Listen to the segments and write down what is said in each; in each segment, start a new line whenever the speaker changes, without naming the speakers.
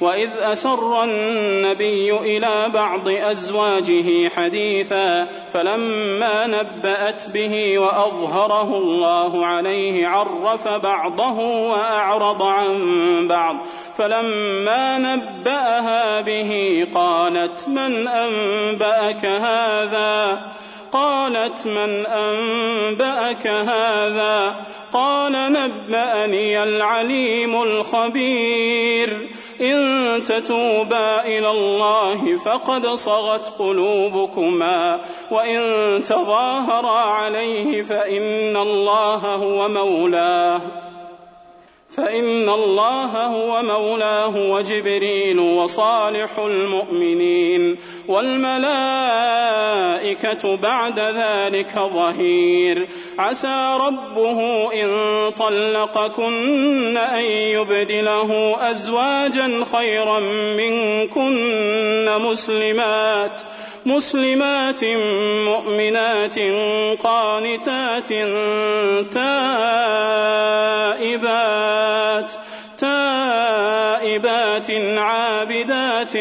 واذ اسر النبي إلى بعض ازواجه حديثا فلما نبات به واظهره الله عليه عرف بعضه واعرض عن بعض فلما نباها به قالت من انباك هذا؟ قالت من انباك هذا؟ قال نباني العليم الخبير إن تتوبا إلى الله فقد صغت قلوبكما وإن تظاهرا عليه فإن الله هو مولاه فإن الله هو مولاه وجبريل وصالح المؤمنين والملائكة بعد ذلك ظهير. عسى ربه إن طلقكن أن يبدله أزواجا خيرا منكن مسلمات. مسلمات مؤمنات قانتات تائبات تائبات عابدات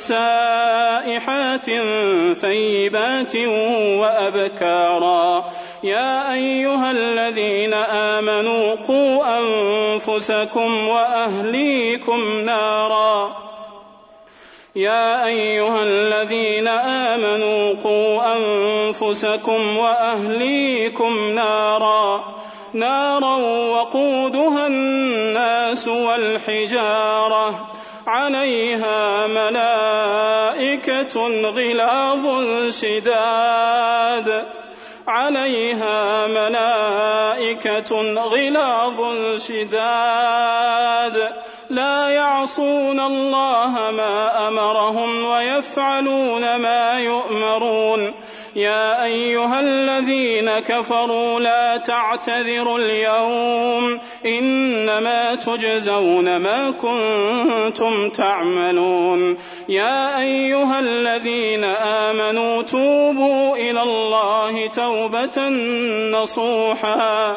سائحات ثيبات وأبكارا. يا أيها الذين آمنوا قوا أنفسكم وأهليكم نارا. يا أيها الذين آمنوا قوا أنفسكم وأهليكم نارا نارا وقودها الناس والحجارة. عليها ملائكة غلاظ شداد. عليها ملائكة غلاظ شداد. لا يعصون الله ما أمرهم ويفعلون ما يؤمرون. يا أيها الذين كفروا لا تعتذروا اليوم إنما تجزون ما كنتم تعملون. يا أيها الذين آمنوا توبوا إلى الله توبة نصوحا.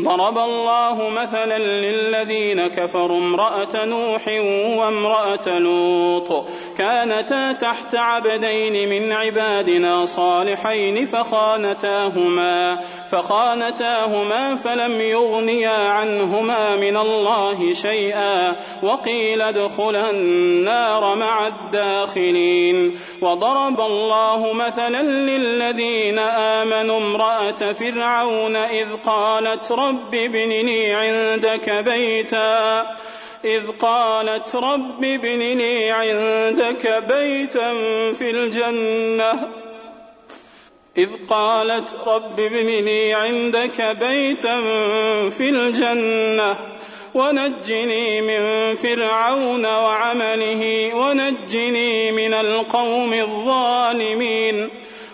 ضرب الله مثلا للذين كفروا امرأة نوح وامرأة لوط كانتا تحت عبدين من عبادنا صالحين فخانتاهما فخانتاهما فلم يغنيا عنهما من الله شيئا وقيل ادخلا النار مع الداخلين وضرب الله مثلا للذين آمنوا امرأة فرعون إذ قالت رب ابن لي عندك بيتا. إذ قالت رب ابن لي عندك بيتا في الجنة. إذ قالت رب ابن لي عندك بيتا في الجنة. ونجني من فرعون وعمله ونجني من القوم الظالمين.